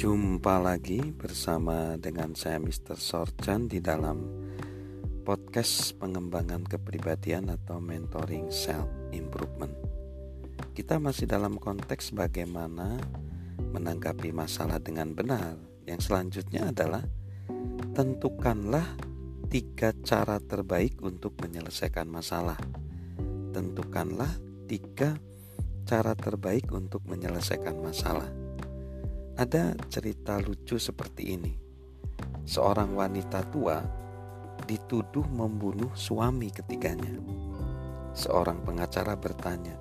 Jumpa lagi bersama dengan saya Mr. Sorchan di dalam podcast pengembangan kepribadian atau mentoring self improvement. Kita masih dalam konteks bagaimana menanggapi masalah dengan benar. Yang selanjutnya adalah tentukanlah tiga cara terbaik untuk menyelesaikan masalah. Tentukanlah tiga cara terbaik untuk menyelesaikan masalah. Ada cerita lucu seperti ini. Seorang wanita tua dituduh membunuh suami ketiganya. Seorang pengacara bertanya,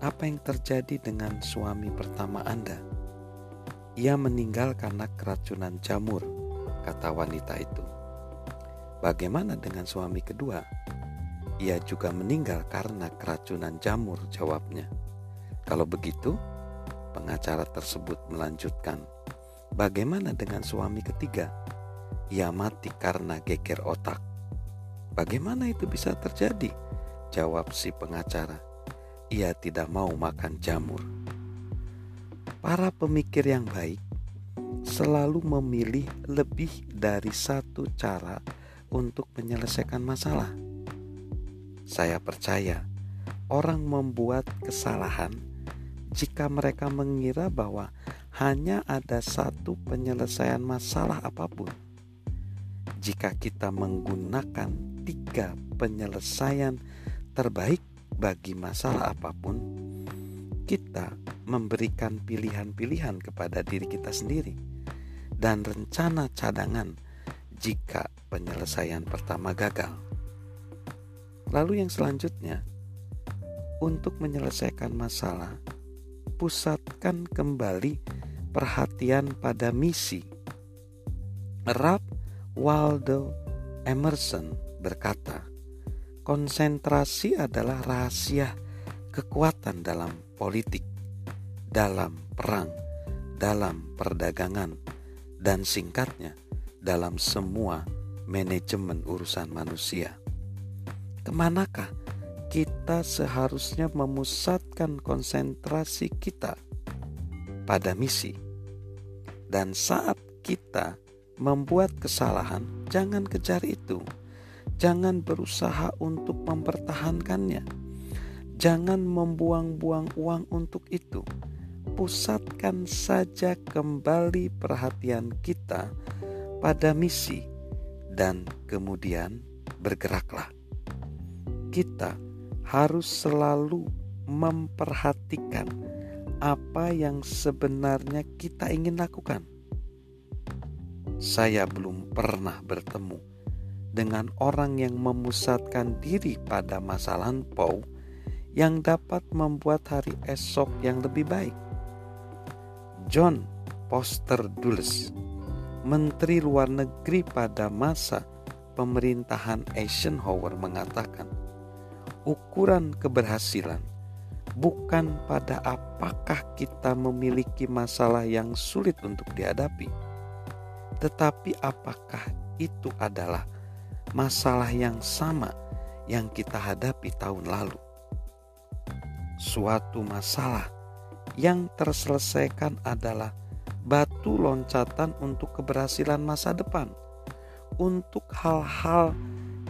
"Apa yang terjadi dengan suami pertama Anda?" Ia meninggal karena keracunan jamur, kata wanita itu. Bagaimana dengan suami kedua? Ia juga meninggal karena keracunan jamur, jawabnya. Kalau begitu, pengacara tersebut melanjutkan, "Bagaimana dengan suami ketiga? Ia mati karena geger otak." "Bagaimana itu bisa terjadi?" jawab si pengacara. "Ia tidak mau makan jamur." Para pemikir yang baik selalu memilih lebih dari satu cara untuk menyelesaikan masalah. Saya percaya orang membuat kesalahan jika mereka mengira bahwa hanya ada satu penyelesaian masalah apa pun. Jika kita menggunakan tiga penyelesaian terbaik bagi masalah apa pun, kita memberikan pilihan-pilihan kepada diri kita sendiri dan rencana cadangan jika penyelesaian pertama gagal. Lalu, yang selanjutnya, untuk menyelesaikan masalah, pusatkan kembali perhatian pada misi. Ralph Waldo Emerson berkata, konsentrasi adalah rahasia kekuatan dalam politik, dalam perang, dalam perdagangan, dan singkatnya dalam semua manajemen urusan manusia. Ke manakah kita seharusnya memusatkan konsentrasi kita pada misi. Dan saat kita membuat kesalahan, jangan kejar itu. Jangan berusaha untuk mempertahankannya. Jangan membuang-buang uang untuk itu. Pusatkan saja kembali perhatian kita pada misi, dan kemudian bergeraklah. Kita harus selalu memperhatikan apa yang sebenarnya kita ingin lakukan. Saya belum pernah bertemu dengan orang yang memusatkan diri pada masa lampau yang dapat membuat hari esok yang lebih baik. John Foster Dulles, Menteri Luar Negeri pada masa pemerintahan Eisenhower mengatakan, ukuran keberhasilan bukan pada apakah kita memiliki masalah yang sulit untuk dihadapi, tetapi apakah itu adalah masalah yang sama yang kita hadapi tahun lalu. Suatu masalah yang terselesaikan adalah batu loncatan untuk keberhasilan masa depan, untuk hal-hal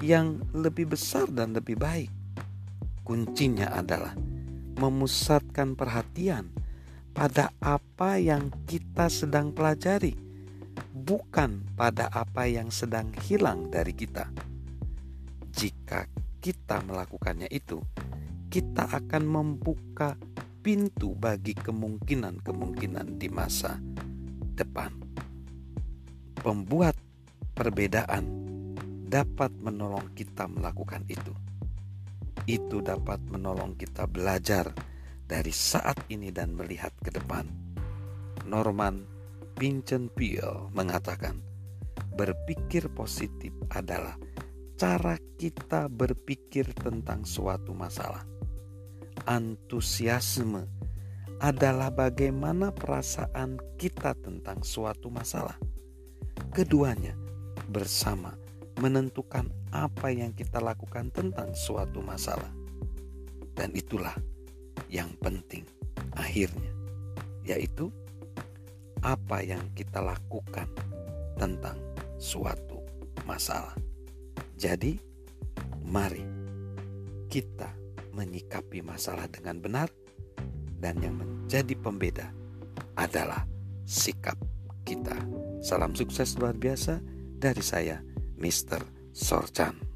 yang lebih besar dan lebih baik. Kuncinya adalah memusatkan perhatian pada apa yang kita sedang pelajari, bukan pada apa yang sedang hilang dari kita. Jika kita melakukannya itu, kita akan membuka pintu bagi kemungkinan-kemungkinan di masa depan. Pembuat perbedaan dapat menolong kita melakukan itu itu dapat menolong kita belajar dari saat ini dan melihat ke depan. Norman Vincent Peale mengatakan, berpikir positif adalah cara kita berpikir tentang suatu masalah. Antusiasme adalah bagaimana perasaan kita tentang suatu masalah. Keduanya bersama menentukan apa yang kita lakukan tentang suatu masalah. Dan itulah yang penting akhirnya, yaitu apa yang kita lakukan tentang suatu masalah. Jadi, mari kita menyikapi masalah dengan benar, dan yang menjadi pembeda adalah sikap kita. Salam sukses luar biasa dari saya, Mr. Sorchan.